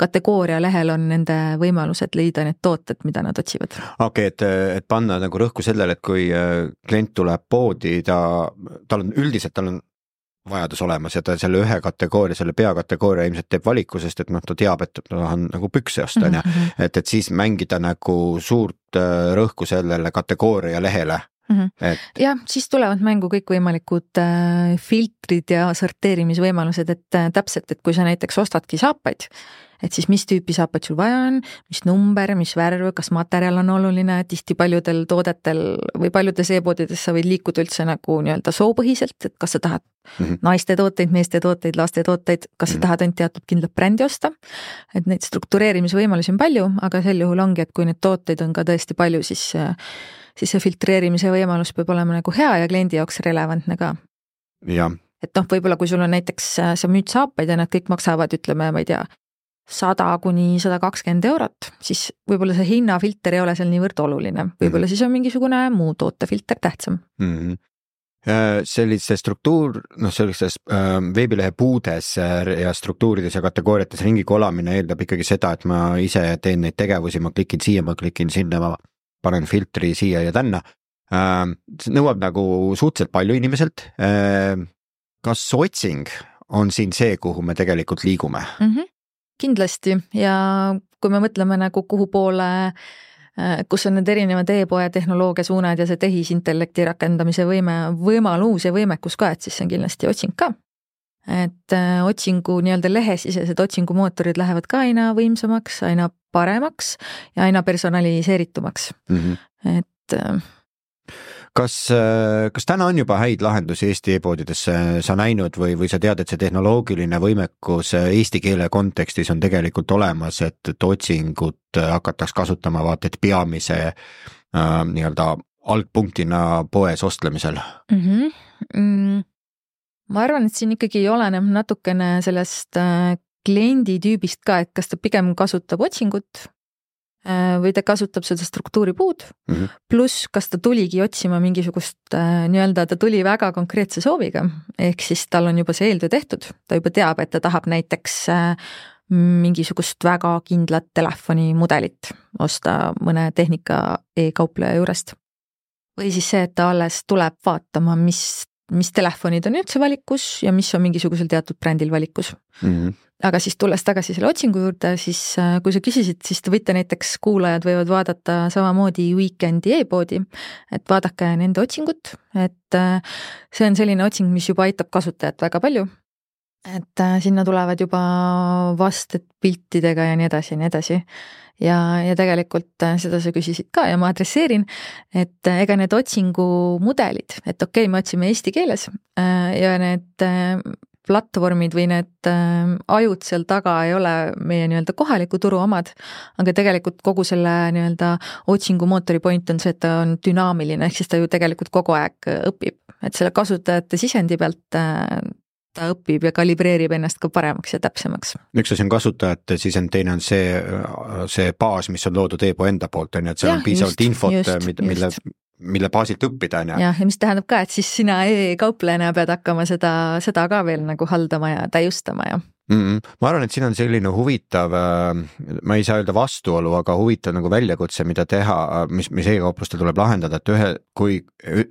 kategooria lehel on nende võimalused leida need tooted, mida nad otsivad. okei okay,, et, et panna nagu rõhku sellele, et kui eh, klient tuleb poodi, ta, tal on üldiselt, tal on vajadus olemas ja ta selle ühe kategooria, selle peakategooria ilmselt teeb valiku, sest et noh, ta teab, et ma tahan nagu pükse osta, on ju. Mhm, mhm. et, et siis mängida nagu suurt äh, rõhku sellele kategooria lehele Mm -hmm. et jah, siis tulevad mängu kõikvõimalikud äh, filtrid ja sorteerimisvõimalused, et äh, täpselt, et kui sa näiteks ostadki saapaid, et siis mis tüüpi saapaid sul vaja on, mis number, mis värv, kas materjal on oluline, tihti paljudel toodetel või paljudes e-poodides sa võid liikuda üldse nagu nii-öelda soopõhiselt, et kas sa tahad mm -hmm. naiste tooteid, meeste tooteid, laste tooteid, kas mm -hmm. sa tahad ainult teatud kindlat brändi osta. et neid struktureerimisvõimalusi on palju, aga sel juhul ongi, et kui neid tooteid on ka tõesti palju, siis siis see filtreerimise võimalus peab olema nagu hea ja kliendi jaoks relevantne ka. et noh, võib-olla kui sul on näiteks, sa müüd saapaid ja nad kõik maksavad, ütleme, ma ei tea, sada kuni sada kakskümmend eurot, siis võib-olla see hinnafilter ei ole seal niivõrd oluline, võib-olla mm -hmm. siis on mingisugune muu tootefilter tähtsam mm. -hmm sellise struktuur, noh, sellises äh, veebilehe puudes äh, ja struktuurides ja kategooriates ringi kolamine eeldab ikkagi seda, et ma ise teen neid tegevusi, ma klikin siia, ma klikin sinna, ma panen filtri siia ja tänna äh,. see nõuab nagu suhteliselt palju inimeselt äh,. kas otsing on siin see, kuhu me tegelikult liigume mm? -hmm kindlasti ja kui me mõtleme nagu kuhu poole äh, kus on need erinevad e-poe tehnoloogia suunad ja see tehisintellekti rakendamise võime, võimalus ja võimekus ka, et siis see on kindlasti otsing ka. Et äh, otsingu nii-öelda lehesisesed otsingumootorid lähevad ka aina võimsamaks, aina paremaks ja aina personaliseeritumaks mm. -hmm. et äh, kas, äh, kas täna on juba häid lahendusi Eesti e-poodides sa näinud või, või sa tead, et see tehnoloogiline võimekus eesti keele kontekstis on tegelikult olemas, et, et otsingut hakataks kasutama vaata et peamise äh, nii-öelda algpunktina poes ostlemisel mm? -hmm. Mm, ma arvan, et siin ikkagi oleneb natukene sellest kliendi tüübist ka, et kas ta pigem kasutab otsingut Äh, või ta kasutab seda struktuuripuud mm -hmm., pluss kas ta tuligi otsima mingisugust äh, nii-öelda, ta tuli väga konkreetse sooviga, ehk siis tal on juba see eeltöö tehtud, ta juba teab, et ta tahab näiteks äh, mingisugust väga kindlat telefonimudelit osta mõne tehnika e-kaupleja juurest. või siis see, et ta alles tuleb vaatama, mis, mis telefonid on üldse valikus ja mis on mingisugusel teatud brändil valikus mm. -hmm aga siis tulles tagasi selle otsingu juurde, siis äh, kui sa küsisid, siis te võite näiteks, kuulajad võivad vaadata samamoodi Weekend'i e-poodi, et vaadake nende otsingut, et äh, see on selline otsing, mis juba aitab kasutajat väga palju. Et äh, sinna tulevad juba vasted piltidega ja nii edasi ja nii edasi. ja, ja tegelikult seda sa küsisid ka ja ma adresseerin, et ega need otsingumudelid, et okei okay,, me otsime eesti keeles ja need platvormid või need äh, ajud seal taga ei ole meie nii-öelda kohaliku turu omad, aga tegelikult kogu selle nii-öelda otsingumootori point on see, et ta on dünaamiline, ehk siis ta ju tegelikult kogu aeg õpib, et selle kasutajate sisendi pealt äh, ta õpib ja kalibreerib ennast ka paremaks ja täpsemaks. üks asi on kasutajate sisend, teine on see, see baas, mis on loodud e-poe enda poolt, on ju, et seal ja, on piisavalt just, infot, mille, mille baasilt õppida, on ju. jah, ja mis tähendab ka, et siis sina e-kauplejana pead hakkama seda, seda ka veel nagu haldama ja täiustama ja mm. -hmm. ma arvan, et siin on selline huvitav, ma ei saa öelda vastuolu, aga huvitav nagu väljakutse, mida teha, mis, mis e-kauplustel tuleb lahendada, et ühe, kui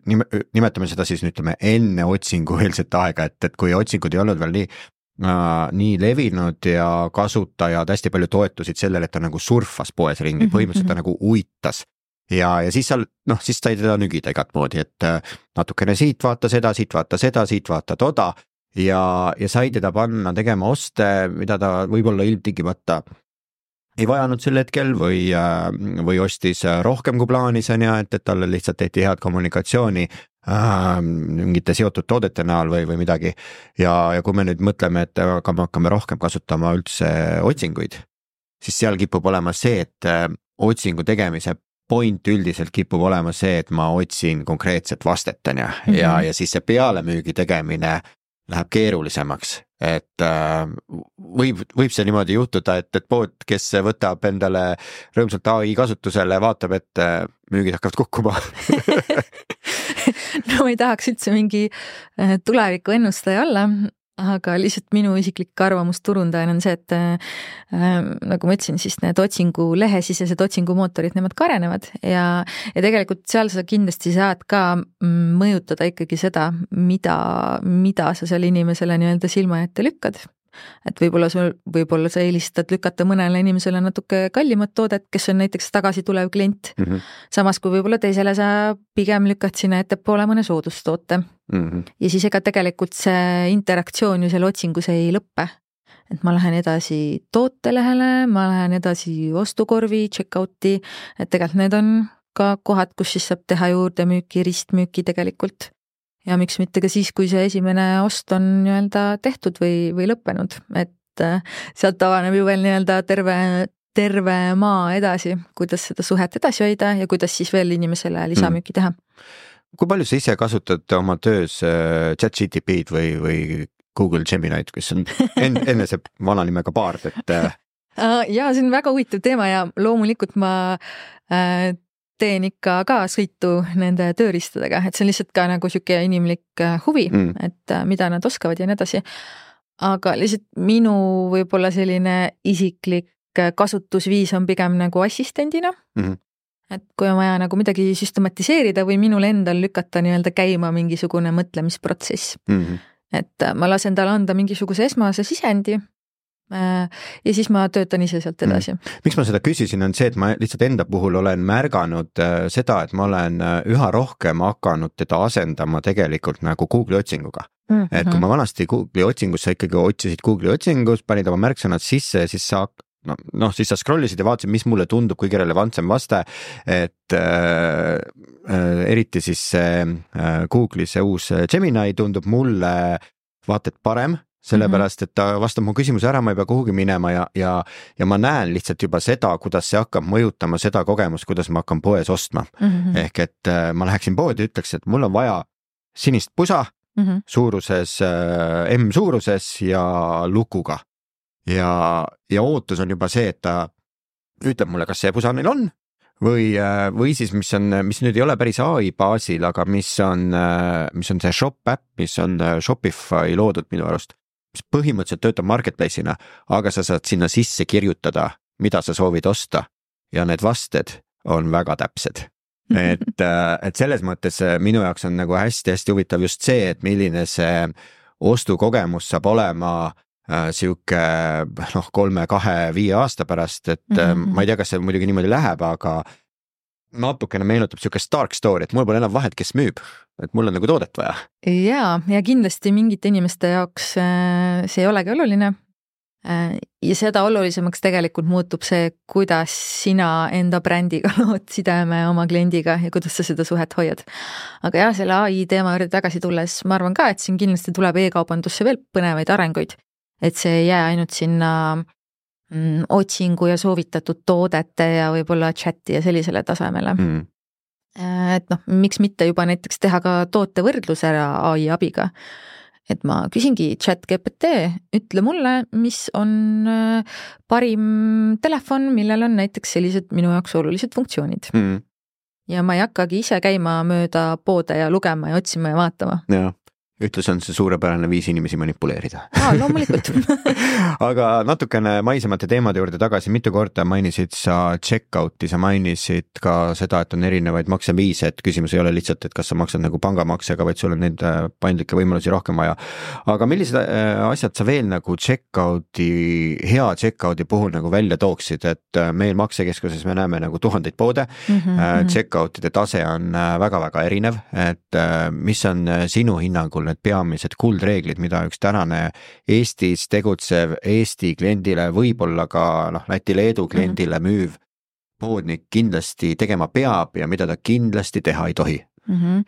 nime, nimetame seda siis ütleme enne otsingueelset aega, et, et kui otsingud ei olnud veel nii äh, nii levinud ja kasutajad hästi palju toetusid sellele, et ta nagu surfas poes ringi, mhm, põhimõtteliselt ta mhm. nagu uitas ja, ja siis seal noh, siis sai teda nügida igat moodi, et äh, natukene siit vaata seda, siit vaata seda, siit vaata toda ja, ja sai teda panna tegema oste, mida ta võib-olla ilmtingimata ei vajanud sel hetkel või, äh, või ostis rohkem kui plaanis, on ju, et, et talle lihtsalt tehti head kommunikatsiooni äh, mingite seotud toodete näol või, või midagi. ja, ja kui me nüüd mõtleme, et aga me hakkame rohkem kasutama üldse otsinguid, siis seal kipub olema see, et äh, otsingu tegemise point üldiselt kipub olema see, et ma otsin konkreetset vastet, on ju, ja, mhm. ja siis see pealemüügi tegemine läheb keerulisemaks, et äh, võib, võib see niimoodi juhtuda, et, et pood, kes võtab endale rõõmsalt ai kasutusele, vaatab, et äh, müügid hakkavad kukkuma. No ma ei tahaks üldse mingi äh, tuleviku ennustaja olla, aga lihtsalt minu isiklik arvamus turundajana on see, et äh, nagu ma ütlesin, siis need otsingu, lehesisesed otsingumootorid, nemad ka arenevad ja, ja tegelikult seal sa kindlasti saad ka mm, mõjutada ikkagi seda, mida, mida sa seal inimesele nii-öelda silma ette lükkad et võib-olla sul, võib-olla sa eelistad lükata mõnele inimesele natuke kallimat toodet, kes on näiteks tagasitulev klient mm. -hmm. samas kui võib-olla teisele sa pigem lükkad sinna ettepoole mõne soodustoote mm. -hmm. ja siis ega tegelikult see interaktsioon ju seal otsingus ei lõppe. et ma lähen edasi tootelehele, ma lähen edasi ostukorvi, checkout'i, et tegelikult need on ka kohad, kus siis saab teha juurdemüüki, ristmüüki tegelikult ja miks mitte ka siis, kui see esimene ost on nii-öelda tehtud või, või lõppenud, et äh, sealt avaneb ju veel nii-öelda terve, terve maa edasi, kuidas seda suhet edasi hoida ja kuidas siis veel inimesele lisamüüki teha. Mm.. kui palju sa ise kasutad oma töös äh, chat-GTP-d või, või Google Gemini'd, kes on enne, enne see vana nimega Bard, et äh, ja see on väga huvitav teema ja loomulikult ma teen ikka ka sõitu nende tööriistadega, et see on lihtsalt ka nagu sihuke inimlik äh, huvi mm., et äh, mida nad oskavad ja nii edasi. aga lihtsalt minu võib-olla selline isiklik äh, kasutusviis on pigem nagu assistendina mm. -hmm et kui on vaja nagu midagi süstematiseerida või minul endal lükata nii-öelda käima mingisugune mõtlemisprotsess mm. -hmm. et ma lasen talle anda mingisuguse esmase sisendi ja siis ma töötan ise sealt edasi mm.. miks ma seda küsisin, on see, et ma lihtsalt enda puhul olen märganud äh, seda, et ma olen äh, üha rohkem hakanud teda asendama tegelikult nagu Google'i otsinguga mm. -hmm. et kui ma vanasti Google'i otsingus, sa ikkagi otsisid Google'i otsingus, panid oma märksõnad sisse ja siis sa noh, noh siis sa scroll isid ja vaatasid, mis mulle tundub kõige relevantsem vaste. et äh, äh, eriti siis see äh, Google'i see uus Gemini tundub mulle vaata et parem sellepärast et ta vastab mu küsimuse ära, ma ei pea kuhugi minema ja, ja, ja ma näen lihtsalt juba seda, kuidas see hakkab mõjutama seda kogemust, kuidas ma hakkan poes ostma mm. -hmm. ehk et äh, ma läheksin poodi, ütleks, et mul on vaja sinist pusa mm -hmm. suuruses äh, M suuruses ja lukuga. ja, ja ootus on juba see, et ta ütleb mulle, kas see pusa neil on või, äh, või siis, mis on, mis nüüd ei ole päris ai baasil, aga mis on, mis on see shop äpp, mis on Shopify loodud minu arust mis põhimõtteliselt töötab marketplace'ina, aga sa saad sinna sisse kirjutada, mida sa soovid osta. Ja need vasted on väga täpsed. Et, äh, et selles mõttes äh, minu jaoks on nagu hästi-hästi huvitav just see, et milline see ostukogemus saab olema äh, sihuke noh, kolme-kahe-viie aasta pärast, et mm -hmm. ma ei tea, kas see muidugi niimoodi läheb, aga natukene meenutab sihukest dark story, et mul pole enam vahet, kes müüb, et mul on nagu toodet vaja. ja, ja kindlasti mingite inimeste jaoks äh, see ei olegi oluline. Äh, ja seda olulisemaks tegelikult muutub see, kuidas sina enda brändiga lood sideme oma kliendiga ja kuidas sa seda suhet hoiad. aga jah, selle ai teema juurde tagasi tulles, ma arvan ka, et siin kindlasti tuleb e-kaubandusse veel põnevaid arenguid. et see ei jää ainult sinna mm, otsingu ja soovitatud toodete ja võib-olla chati ja sellisele tasemele mm.. et noh, miks mitte juba näiteks teha ka tootevõrdlus ära ai abiga. et ma küsingi chat GPT, ütle mulle, mis on äh, parim telefon, millel on näiteks sellised minu jaoks olulised funktsioonid mm. ja ma ei hakkagi ise käima mööda poode ja lugema ja otsima ja vaatama. jah ühtlasi on see suurepärane viis inimesi manipuleerida. Aa, loomulikult. Aga natukene maisemate teemade juurde tagasi, mitu korda mainisid sa check-out'i, sa mainisid ka seda, et on erinevaid makseviise, et küsimus ei ole lihtsalt, et kas sa maksad nagu pangamaksega, vaid sul on neid äh, paindlikke võimalusi rohkem vaja. aga millised äh, asjad sa veel nagu check-out'i, hea check-out'i puhul nagu välja tooksid, et äh, meil maksekeskuses me näeme nagu tuhandeid poode. Mm, -hmm. check-out'ide tase on väga-väga erinev, et mis on sinu hinnangul need peamised kuldreeglid, mida üks tänane Eestis tegutsev Eesti kliendile, võib-olla ka noh, Läti-Leedu kliendile mhm. müüv poodnik kindlasti tegema peab ja mida ta kindlasti teha ei tohi mm. -hmm.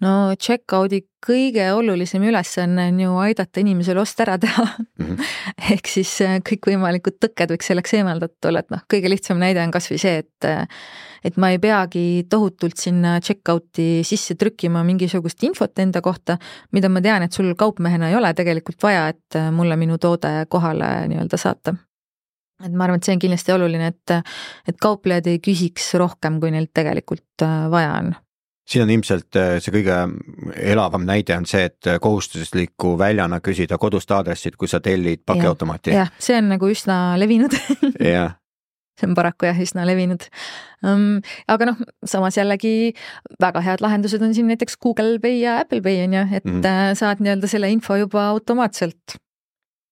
no checkout'i kõige olulisem ülesanne on ju aidata inimesel ost ära teha mm. -hmm. ehk siis äh, kõikvõimalikud tõkked võiks selleks eemaldatud olla, et noh, kõige lihtsam näide on kasvõi see, et äh, et ma ei peagi tohutult sinna checkout'i sisse trükkima mingisugust infot enda kohta, mida ma tean, et sul kaupmehena ei ole tegelikult vaja, et äh, mulle minu toode kohale nii-öelda saata et ma arvan, et see on kindlasti oluline, et, et kauplejad ei küsiks rohkem, kui neilt tegelikult vaja on siin on ilmselt äh, see kõige elavam näide on see, et äh, kohustusliku väljana küsida kodust aadressit, kui sa tellid pakiautomaati. jah, see on nagu üsna levinud jah see on paraku jah, üsna levinud um,. aga noh, samas jällegi väga head lahendused on siin näiteks Google Pay ja Apple Pay on ju, et mm -hmm. saad nii-öelda selle info juba automaatselt.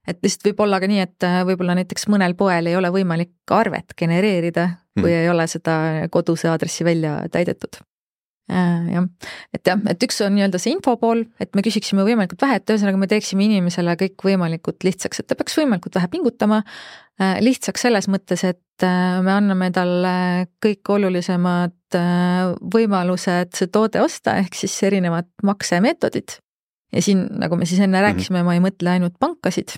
et lihtsalt võib olla ka nii, et võib-olla näiteks mõnel poel ei ole võimalik arvet genereerida, kui mm ei ole seda koduse aadressi välja täidetud jah, et jah, et üks on nii-öelda see info pool, et me küsiksime võimalikult vähe, et ühesõnaga me teeksime inimesele kõik võimalikult lihtsaks, et ta peaks võimalikult vähe pingutama. Äh, lihtsaks selles mõttes, et äh, me anname talle kõik olulisemad võimalused see toode osta, ehk siis erinevad maksemeetodid. ja siin, nagu me siis enne mhm. rääkisime mm, -hmm. ma ei mõtle ainult pankasid,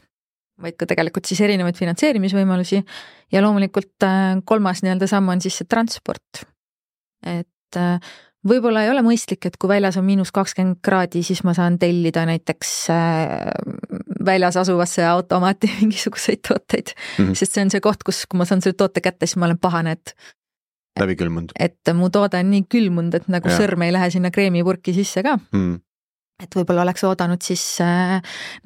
vaid ka tegelikult siis erinevaid finantseerimisvõimalusi ja loomulikult kolmas nii-öelda samm on siis see transport. et võib-olla ei ole mõistlik, et kui väljas on miinus kakskümmend kraadi, siis ma saan tellida näiteks äh, väljas asuvasse automaati mingisuguseid tooteid mm, -hmm. sest see on see koht, kus, kui ma saan selle toote kätte, siis ma olen pahane, et läbi külmunud. et mu toode on nii külmunud, et nagu ja. sõrm ei lähe sinna kreemipurki sisse ka mm. Et võib-olla oleks oodanud siis äh,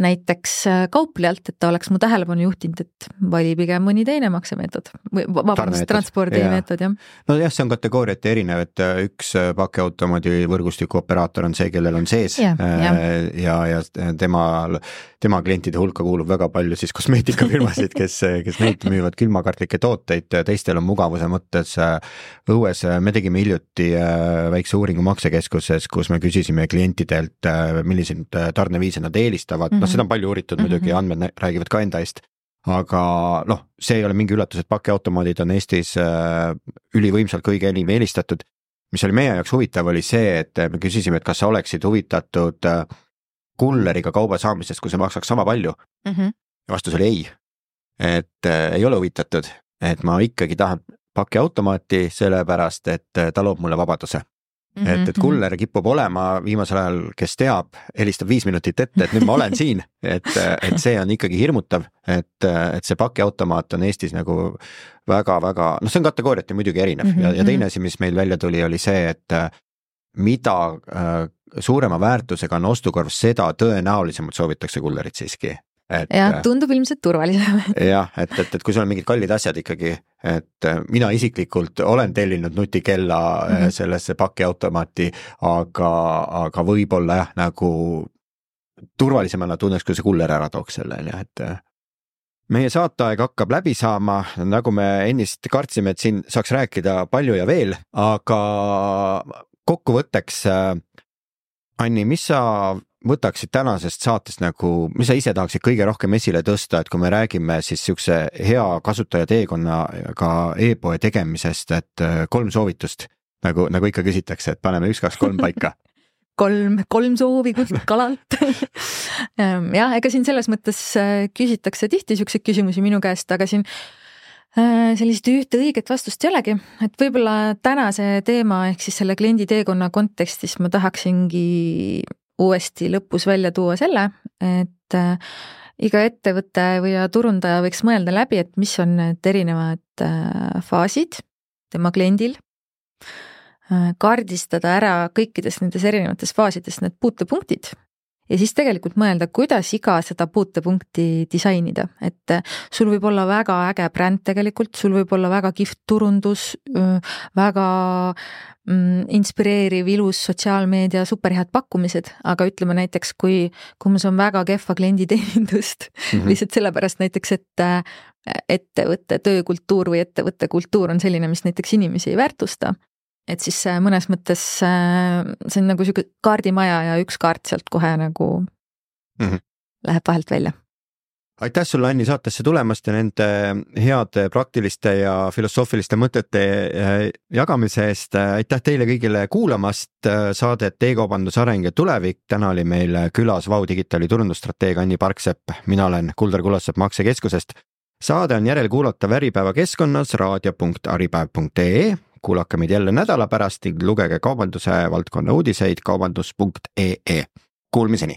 näiteks äh, kauplejalt, et ta oleks mu tähelepanu juhtinud, et vali pigem mõni teine maksemeetod või vabandust, transpordimeetod jah. nojah, see on kategooriate erinev, et äh, üks pakiautomaadi võrgustiku operaator on see, kellel on sees ja, ja, ja, ja temal, tema klientide hulka kuulub väga palju siis kosmeetikafirmasid, kes, kes neid müüvad külmakartlikke tooteid, teistel on mugavuse mõttes õues, me tegime hiljuti väikse uuringu maksekeskuses, kus me küsisime klientidelt milliseid äh, tarneviise nad eelistavad mm, -hmm. noh, seda on palju uuritud mm -hmm. muidugi, andmed räägivad ka enda eest. aga noh, see ei ole mingi üllatus, et pakiautomaadid on Eestis äh, ülivõimsalt kõige enim eelistatud. mis oli meie jaoks huvitav, oli see, et me küsisime, et kas sa oleksid huvitatud äh, kulleriga kauba saamisest, kui see maksaks sama palju mm. -hmm. ja vastus oli ei. et äh, ei ole huvitatud, et ma ikkagi tahan pakiautomaati, sellepärast et ta loob mulle vabaduse Mm -hmm. et, et mhm. kuller kipub olema viimasel ajal, kes teab, helistab viis minutit ette, et nüüd ma olen siin, et, et see on ikkagi hirmutav, et, et see pakiautomaat on Eestis nagu väga-väga, noh, see on kategooriati muidugi erinev mm -hmm. ja, ja teine asi, mis meil välja tuli, oli see, et mida äh, suurema väärtusega on ostukorv, seda tõenäolisemalt soovitakse kullerit siiski. Jah, äh, tundub ilmselt turvalisem. jah, et, et, et kui sul on mingid kallid asjad ikkagi, et äh, mina isiklikult olen tellinud nutikella mm -hmm. sellesse pakiautomaati, aga, aga võib-olla jah, nagu turvalisemana tunneks, kui see kuller ära tooks selle, on ju, et meie saateaeg hakkab läbi saama, nagu me ennist kartsime, et siin saaks rääkida palju ja veel, aga kokkuvõtteks. Anni, mis sa võtaksid tänasest saatest nagu, mis sa ise tahaksid kõige rohkem esile tõsta, et kui me räägime siis niisuguse hea kasutajateekonnaga e-poe tegemisest, et äh, kolm soovitust nagu, nagu ikka küsitakse, et paneme üks, kaks, kolm paika. Kolm, kolm soovi kalalt. Ehm, jah, ega siin selles mõttes äh, küsitakse tihti siukseid küsimusi minu käest, aga siin äh, sellist ühte õiget vastust ei olegi, et võib-olla tänase teema ehk siis selle kliendi teekonna kontekstis ma tahaksingi uuesti lõpus välja tuua selle, et äh, iga ettevõte või turundaja võiks mõelda läbi, et mis on need erinevad äh, faasid tema kliendil, äh, kaardistada ära kõikides nendes erinevates faasides need puutepunktid ja siis tegelikult mõelda, kuidas iga seda puutepunkti disainida, et sul võib olla väga äge bränd tegelikult, sul võib olla väga kihvt turundus, väga mm, inspireeriv, ilus sotsiaalmeedia, superhead pakkumised, aga ütleme näiteks, kui, kui mul on väga kehva klienditeenindust mm -hmm. lihtsalt sellepärast näiteks, et ettevõtte töökultuur või ettevõtte kultuur on selline, mis näiteks inimesi ei väärtusta, et siis mõnes mõttes see on nagu sihuke kaardimaja ja üks kaart sealt kohe nagu mm -hmm. läheb vahelt välja aitäh sulle, Anni, saatesse tulemast ja nende heade praktiliste ja filosoofiliste mõtete äh, jagamise eest. aitäh teile kõigile kuulamast saadet E-kaubanduse areng ja tulevik. täna oli meil külas Vau Digitaali turundusstrateeg Anni Parksepp, mina olen Kuldar Kulassepp Maksekeskusest. saade on järelkuulatav Äripäeva keskkonnas raadio.äripäev.ee. kuulake meid jälle nädala pärast ning lugege kaubanduse valdkonna uudiseid kaubandus.ee. Kuulmiseni